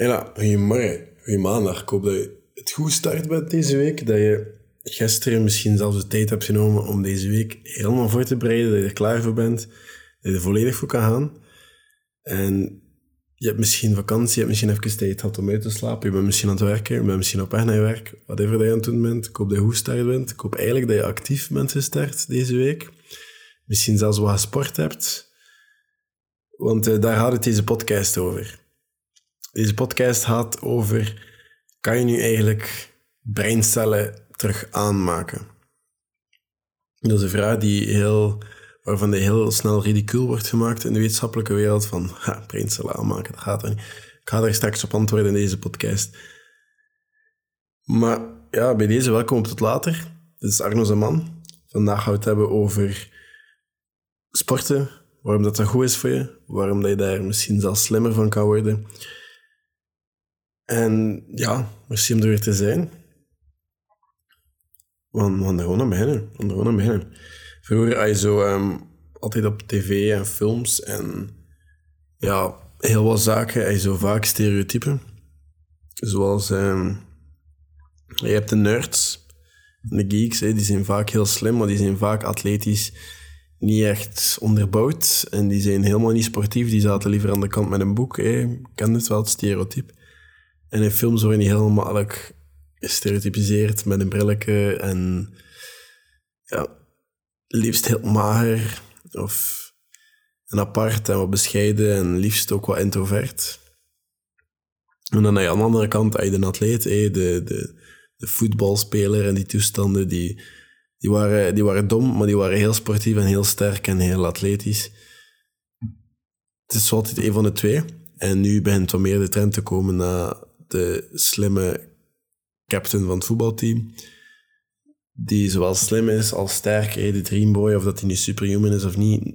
Hela, goedemorgen. Goedemaandag. Ik hoop dat je het goed start bent deze week. Dat je gisteren misschien zelfs de tijd hebt genomen om deze week helemaal voor te bereiden. Dat je er klaar voor bent. Dat je er volledig voor kan gaan. En je hebt misschien vakantie, je hebt misschien even tijd gehad om uit te slapen. Je bent misschien aan het werken, je bent misschien op weg naar je werk. Whatever dat je aan het doen bent. Ik hoop dat je goed start bent. Ik hoop eigenlijk dat je actief bent gestart deze week. Misschien zelfs wat sport hebt. Want uh, daar gaat het deze podcast over. Deze podcast gaat over, kan je nu eigenlijk breincellen terug aanmaken? Dat is een vraag die heel, waarvan die heel snel ridicuul wordt gemaakt in de wetenschappelijke wereld, van ha, breincellen aanmaken, dat gaat er niet. Ik ga daar straks op antwoorden in deze podcast. Maar ja, bij deze welkom op tot later. Dit is Arno Zaman. Vandaag gaan we het hebben over sporten, waarom dat, dat goed is voor je, waarom dat je daar misschien zelfs slimmer van kan worden. En ja, merci om er weer te zijn. We gaan er gewoon aan beginnen. We er gewoon aan beginnen. Vroeger had je zo um, altijd op tv en films en ja, heel wat zaken had zo vaak stereotypen. Zoals, um, je hebt de nerds, de geeks, die zijn vaak heel slim, maar die zijn vaak atletisch niet echt onderbouwd. En die zijn helemaal niet sportief, die zaten liever aan de kant met een boek. Ik ken het wel, het stereotype. En in films worden die helemaal gestereotypiseerd met een brilletje en ja, liefst heel mager of een apart en wat bescheiden en liefst ook wat introvert. En dan aan de andere kant heb je de atleet, de, de, de voetbalspeler en die toestanden, die, die, waren, die waren dom, maar die waren heel sportief en heel sterk en heel atletisch. Het is altijd een van de twee. En nu begint wat meer de trend te komen naar de slimme captain van het voetbalteam. Die zowel slim is als sterk, de Dreamboy, of dat hij nu superhuman is of niet.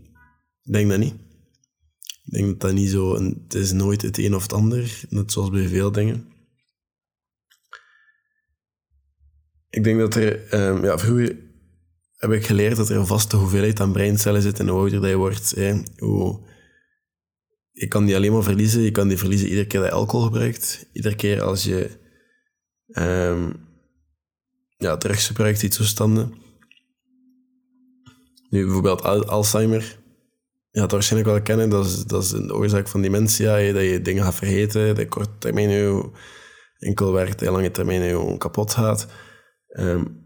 Ik denk dat niet. Ik denk dat dat niet zo... het is nooit het een of het ander, net zoals bij veel dingen. Ik denk dat er... Um, ja, vroeger heb ik geleerd dat er een vaste hoeveelheid aan breincellen zit en hoe ouder dat je wordt, hoe je kan die alleen maar verliezen. Je kan die verliezen iedere keer dat je alcohol gebruikt. Iedere keer als je um, ja, drugs gebruikt, die toestanden. Nu, bijvoorbeeld Alzheimer. Je gaat het waarschijnlijk wel kennen. Dat is, dat is een oorzaak van dementia. Dat je dingen gaat vergeten. Dat korte termijn je enkel werkt. Dat lange termijn je kapot gaat. Um,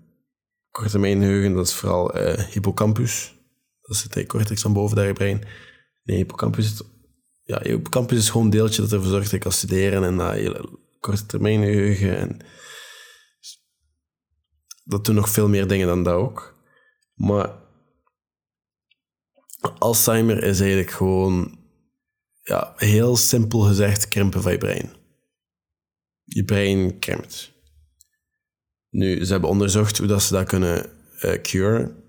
korte termijn dat is vooral uh, hippocampus. Dat is het cortex van boven daar brein. Nee, hippocampus ja, campus is gewoon een deeltje dat ervoor zorgt dat je kan studeren en dat je korte termijn geheugen. En dat doen nog veel meer dingen dan dat ook. Maar Alzheimer is eigenlijk gewoon, ja, heel simpel gezegd, krimpen van je brein. Je brein krimpt. Nu, ze hebben onderzocht hoe dat ze dat kunnen uh, curen.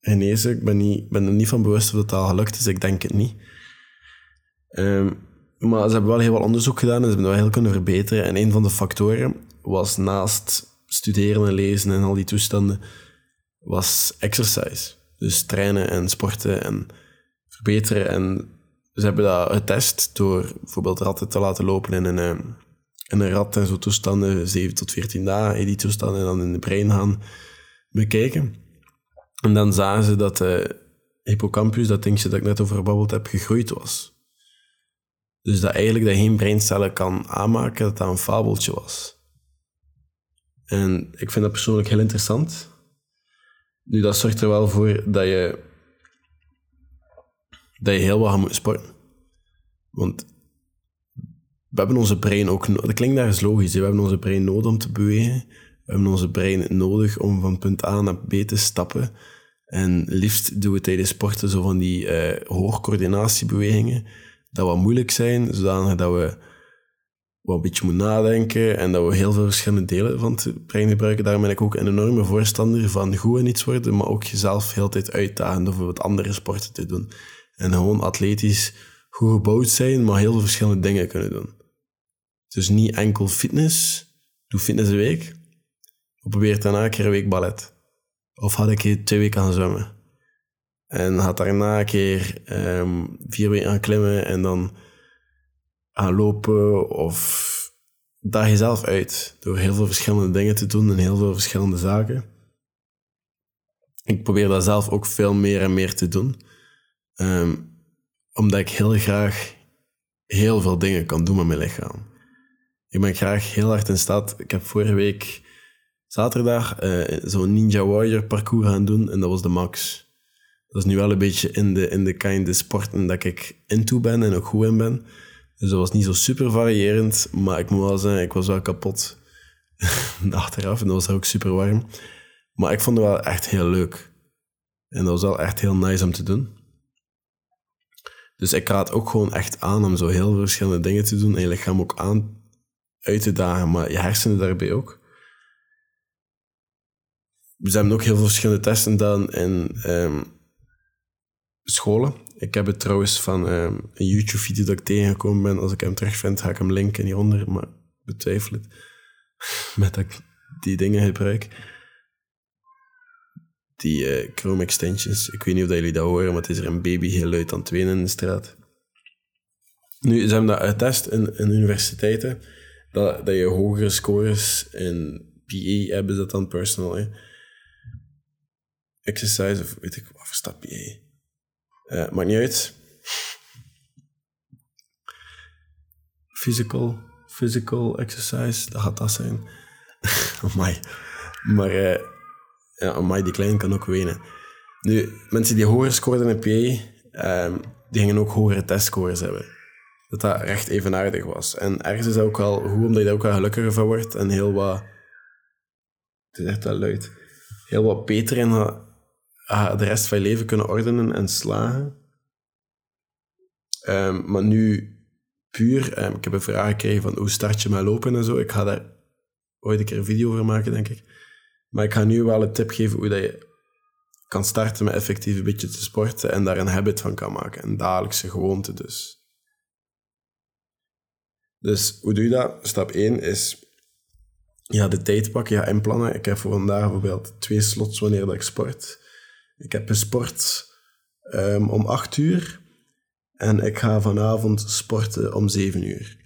Genezen. Ik ben, niet, ben er niet van bewust of dat al gelukt is. Ik denk het niet. Um, maar ze hebben wel heel wat onderzoek gedaan en ze hebben dat wel heel kunnen verbeteren. En een van de factoren was naast studeren en lezen en al die toestanden, was exercise. Dus trainen en sporten en verbeteren. En ze hebben dat getest door bijvoorbeeld ratten te laten lopen in een, ehm, in een rat en zo toestanden, 7 tot 14 dagen, die toestanden dan in de brein gaan bekijken. En dan zagen ze dat de hippocampus, dat dingetje dat ik net over gebabbeld heb, gegroeid was. Dus dat eigenlijk dat geen breincellen kan aanmaken, dat dat een fabeltje was. En ik vind dat persoonlijk heel interessant. Nu, dat zorgt er wel voor dat je, dat je heel wat gaat moeten sporten. Want we hebben onze brein ook... Dat klinkt daar logisch. We hebben onze brein nodig om te bewegen. We hebben onze brein nodig om van punt A naar B te stappen. En liefst doen we tijdens sporten zo van die uh, hoogcoördinatiebewegingen dat wat moeilijk zijn, zodanig dat we wat een beetje moeten nadenken en dat we heel veel verschillende delen van het brein gebruiken. Daarom ben ik ook een enorme voorstander van goed in iets worden, maar ook jezelf heel tijd uitdagen door wat andere sporten te doen. En gewoon atletisch goed gebouwd zijn, maar heel veel verschillende dingen kunnen doen. Dus niet enkel fitness, doe fitness een week, probeer daarna een keer een week ballet. Of had ik twee weken gaan zwemmen. En had daarna een keer um, vier weken gaan klimmen en dan gaan lopen of daag jezelf uit door heel veel verschillende dingen te doen en heel veel verschillende zaken. Ik probeer dat zelf ook veel meer en meer te doen, Ehm, omdat ik heel graag heel veel dingen kan doen met mijn lichaam. Ik ben graag heel hard in staat. Ik heb vorige week zaterdag eh, zo'n Ninja Warrior parcours gaan doen en dat was de max. Dat is nu wel een beetje in de, in de kind of sporten dat ik into ben en ook goed in ben. Dus dat was niet zo super variërend, maar ik moet wel zeggen, ik was wel kapot achteraf en dat was ook super warm. Maar ik vond het wel echt heel leuk. En dat was wel echt heel nice om te doen. Dus ik raad ook gewoon echt aan om zo heel verschillende dingen te doen en je lichaam ook aan uit te dagen, maar je hersenen daarbij ook. We hebben ook heel veel verschillende testen gedaan in um, scholen. Ik heb het trouwens van um, een YouTube-video dat ik tegengekomen ben. Als ik hem terugvind, ga ik hem linken hieronder, maar betwijfel het. Met dat ik die dingen gebruik. Die uh, Chrome extensions. Ik weet niet of jullie dat horen, maar het is er een baby heel luid aan het in de straat. Nu, ze hebben dat getest in, in universiteiten. Dat, dat je hogere scores in PE hebben, dat dan personal. Exercise, of weet ik wat voor staat PE. Uh, maakt niet uit. Physical, physical exercise, dat gaat dat zijn. Amai. Maar uh, ja, Amai, die klein kan ook wenen. Nu, mensen die hoger scoorden in PE, um, die gingen ook hogere testscores hebben. Dat dat recht evenaardig was. En ergens is dat ook wel goed, omdat je daar ook wel gelukkiger van wordt en heel wat... Het is echt wel luid. Heel wat beter in de rest van je leven kunnen ordenen en slagen. Um, maar nu puur, um, ik heb een vraag gekregen van hoe start je met lopen en zo. Ik ga daar ooit een keer een video over maken, denk ik. Maar ik ga nu wel een tip geven hoe dat je kan starten met effectief een beetje te sporten en daar een habit van kan maken. Een dagelijkse gewoonte dus. Dus hoe doe je dat? Stap 1 is ja, de tijd pakken, ja, inplannen. Ik heb voor vandaag bijvoorbeeld twee slots wanneer dat ik sport. Ik heb gesport um, om 8 uur en ik ga vanavond sporten om 7 uur.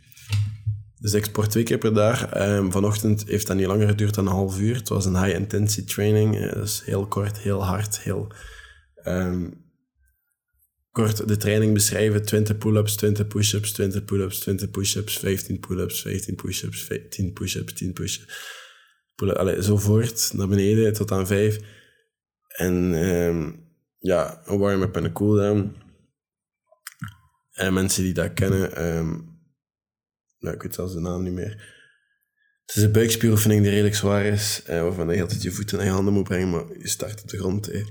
Dus ik sport twee keer per dag. Um, vanochtend heeft dat niet langer geduurd dan een half uur. Het was een high-intensity training. Dus heel kort, heel hard, heel... Um, kort de training beschrijven. 20 pull-ups, 20 push-ups, 20 pull-ups, 20 push-ups, 15 pull-ups, 15 push-ups, 10 push-ups, 10 push-ups. Pull zo voort, naar beneden, tot aan 5. En um, ja, een warm-up en een cooldown. En mensen die dat kennen, um, nou, ik weet zelfs de naam niet meer. Het is een buikspieroefening die redelijk zwaar is, eh, waarvan je altijd je voeten en je handen moet brengen, maar je start op de grond. Eh.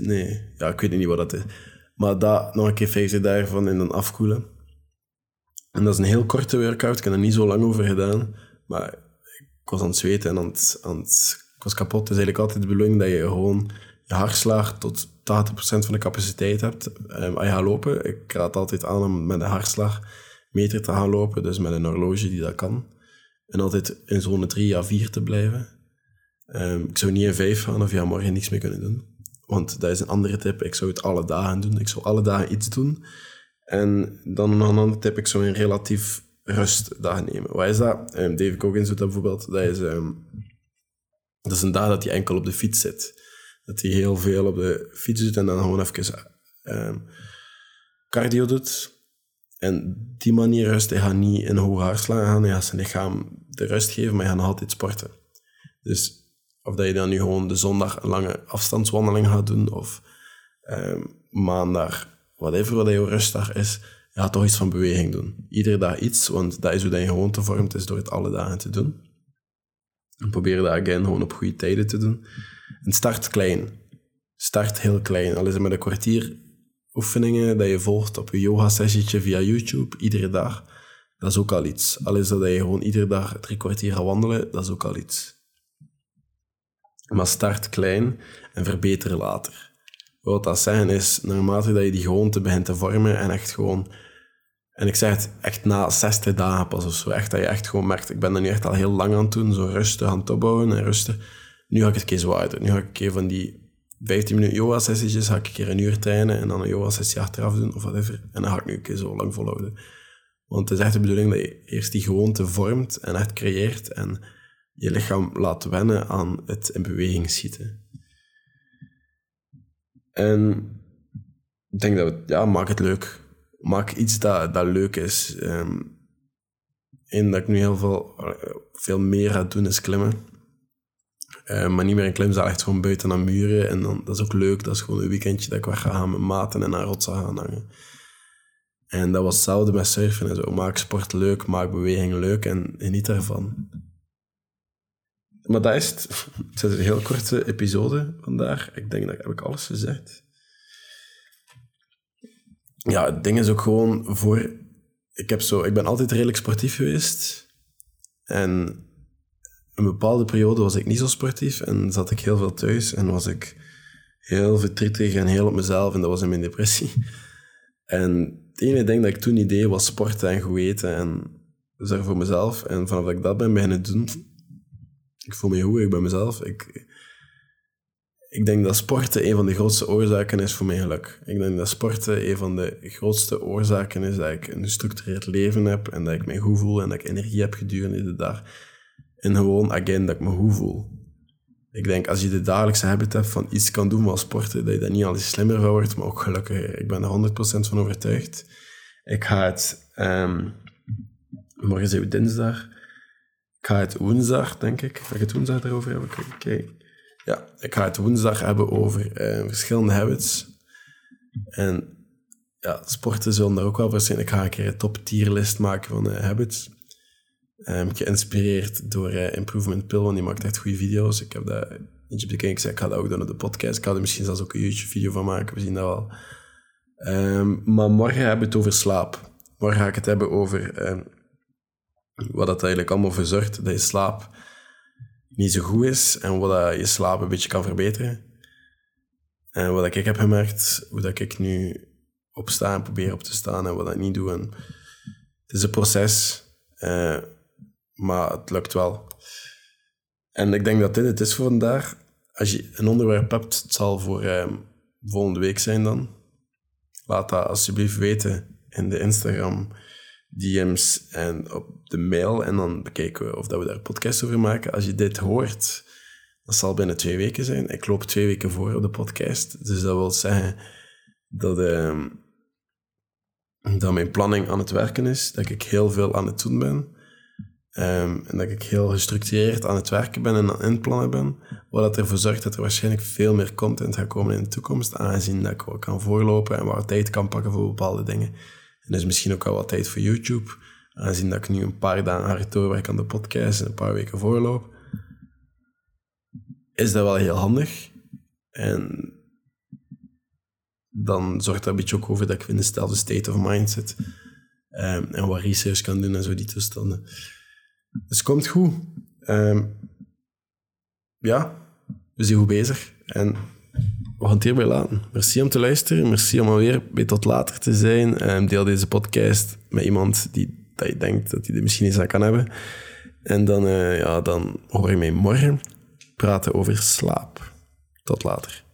nee, ja, ik weet niet wat dat is. Maar dat nog een keer 50 daarvan en dan afkoelen. En dat is een heel korte workout, ik heb er niet zo lang over gedaan, maar ik was aan het zweten en aan het, aan het ik was kapot. Het is eigenlijk altijd de bedoeling dat je gewoon je hartslag tot 80% van de capaciteit hebt um, als je gaat lopen. Ik raad altijd aan om met een hartslagmeter te gaan lopen, dus met een horloge die dat kan. En altijd in zone 3 à 4 te blijven. Um, ik zou niet in 5 gaan of ja, morgen niks meer kunnen doen. Want dat is een andere tip. Ik zou het alle dagen doen. Ik zou alle dagen iets doen. En dan nog een andere tip. Ik zou een relatief rustdag nemen. Wat is dat? Um, Dave Goggins doet dat bijvoorbeeld. Dat is, dat is een dag dat hij enkel op de fiets zit. Dat hij heel veel op de fiets doet en dan gewoon even um, cardio doet. En die manier rust, hij gaat niet in hoge hartslag gaan. Hij gaat zijn lichaam de rust geven, maar hij gaat altijd sporten. Dus of dat je dan nu gewoon de zondag een lange afstandswandeling gaat doen, of um, maandag, whatever wat jouw rustdag is, je gaat toch iets van beweging doen. Iedere dag iets, want dat is hoe dat je gewoonte vormt, is door het alle dagen te doen. En probeer dat again gewoon op goede tijden te doen. En start klein. Start heel klein. Al is het met een kwartier oefeningen dat je volgt op je yoga-sessietje via YouTube, iedere dag. Dat is ook al iets. Al is dat je gewoon iedere dag drie kwartier gaat wandelen, dat is ook al iets. Maar start klein en verbeter later. Wat dat zeggen is, naarmate dat je die gewoonte begint te vormen en echt gewoon... En ik zeg het echt na 60 dagen pas of zo. Echt dat je echt gewoon merkt, ik ben er nu echt al heel lang aan doen. Zo rustig aan het opbouwen en rustig. Nu ga ik het een keer zwaarder. Nu ga ik een keer van die 15 minuten yoga-sessies, ga ik een keer een uur trainen en dan een yoga-sessie achteraf doen of whatever. En dan ga ik nu een keer zo lang volhouden. Want het is echt de bedoeling dat je eerst die gewoonte vormt en echt creëert en je lichaam laat wennen aan het in beweging schieten. En ik denk dat ja, maak het leuk. Maak iets dat, dat leuk is. Um, en dat ik nu heel veel, veel meer ga doen is klimmen. Uh, maar niet meer in klimzaal, echt gewoon buiten aan muren. En dan, dat is ook leuk. Dat is gewoon een weekendje dat ik weg ga gaan met maten en naar rotsen gaan hangen. En dat was hetzelfde met surfen en zo. Maak sport leuk, maak beweging leuk en geniet ervan. Maar dat is het. Het is een heel korte episode vandaag. Ik denk dat heb ik alles gezegd. Ja, het ding is ook gewoon voor... Ik, heb zo, ik ben altijd redelijk sportief geweest. En een bepaalde periode was ik niet zo sportief en zat ik heel veel thuis en was ik heel verdrietig en heel op mezelf en dat was in mijn depressie. En het enige ding dat ik toen niet deed was sporten en goed eten en zorgen voor mezelf. En vanaf dat ik dat ben beginnen doen, ik voel me goed, ik ben mezelf. Ik, ik denk dat sporten een van de grootste oorzaken is voor mijn geluk. Ik denk dat sporten een van de grootste oorzaken is dat ik een gestructureerd leven heb en dat ik me goed voel en dat ik energie heb gedurende de dag. En gewoon, again, dat ik me goed voel. Ik denk, als je de dagelijkse habit hebt van iets kan doen van sporten, dat je daar niet alleen slimmer van wordt, maar ook gelukkiger. Ik ben er 100% van overtuigd. Ik ga het... Um, morgen zijn we dinsdag. Ik ga het woensdag, denk ik. Ga ik het woensdag erover hebben? Oké. Ja, ik ga het woensdag hebben over uh, verschillende habits. En ja, sporten zullen daar ook wel voor zijn. Ik ga een keer een top tierlist maken van uh, habits. Um, geïnspireerd door Improvement Pill, want die maakt echt goede video's. Ik heb dat eentje bekeken. Ik zei, ik ga dat ook doen op de podcast. Ik ga er misschien zelfs ook een YouTube-video van maken. We zien dat wel. Um, maar morgen hebben we het over slaap. Morgen ga ik het hebben over um, wat dat eigenlijk allemaal voor zorgt dat je slaap niet zo goed is en wat dat je slaap een beetje kan verbeteren. En wat ik heb gemerkt, hoe dat ik nu opsta en probeer op te staan en wat ik niet doe. En het is een proces. Uh, maar het lukt wel. En ik denk dat dit het is voor vandaag. Als je een onderwerp hebt, het zal voor eh, volgende week zijn dan. Laat dat alsjeblieft weten in de Instagram DM's en op de mail. En dan bekijken we of dat we daar podcast over maken. Als je dit hoort, dat zal binnen twee weken zijn. Ik loop twee weken voor op de podcast. Dus dat wil zeggen dat, uh, dat mijn planning aan het werken is. Dat ik heel veel aan het doen ben. Um, en dat ik heel gestructureerd aan het werken ben en aan het inplannen ben. Wat ervoor zorgt dat er waarschijnlijk veel meer content gaat komen in de toekomst. Aangezien dat ik wel kan voorlopen en wat tijd kan pakken voor bepaalde dingen. En dus misschien ook wel wat tijd voor YouTube. Aangezien dat ik nu een paar dagen hard doorwerk aan de podcast en een paar weken voorloop. Is dat wel heel handig. En dan zorgt dat een beetje ook over dat ik in dezelfde state of mind zit. Um, en wat research kan doen en zo die toestanden. Dus het komt goed. Um, ja, we zijn goed bezig. En we gaan het hierbij laten. Merci om te luisteren. Merci om alweer bij tot later te zijn. Um, deel deze podcast met iemand die dat je denkt dat hij er misschien eens aan kan hebben. En dan, uh, ja, dan hoor je mij morgen praten over slaap. Tot later.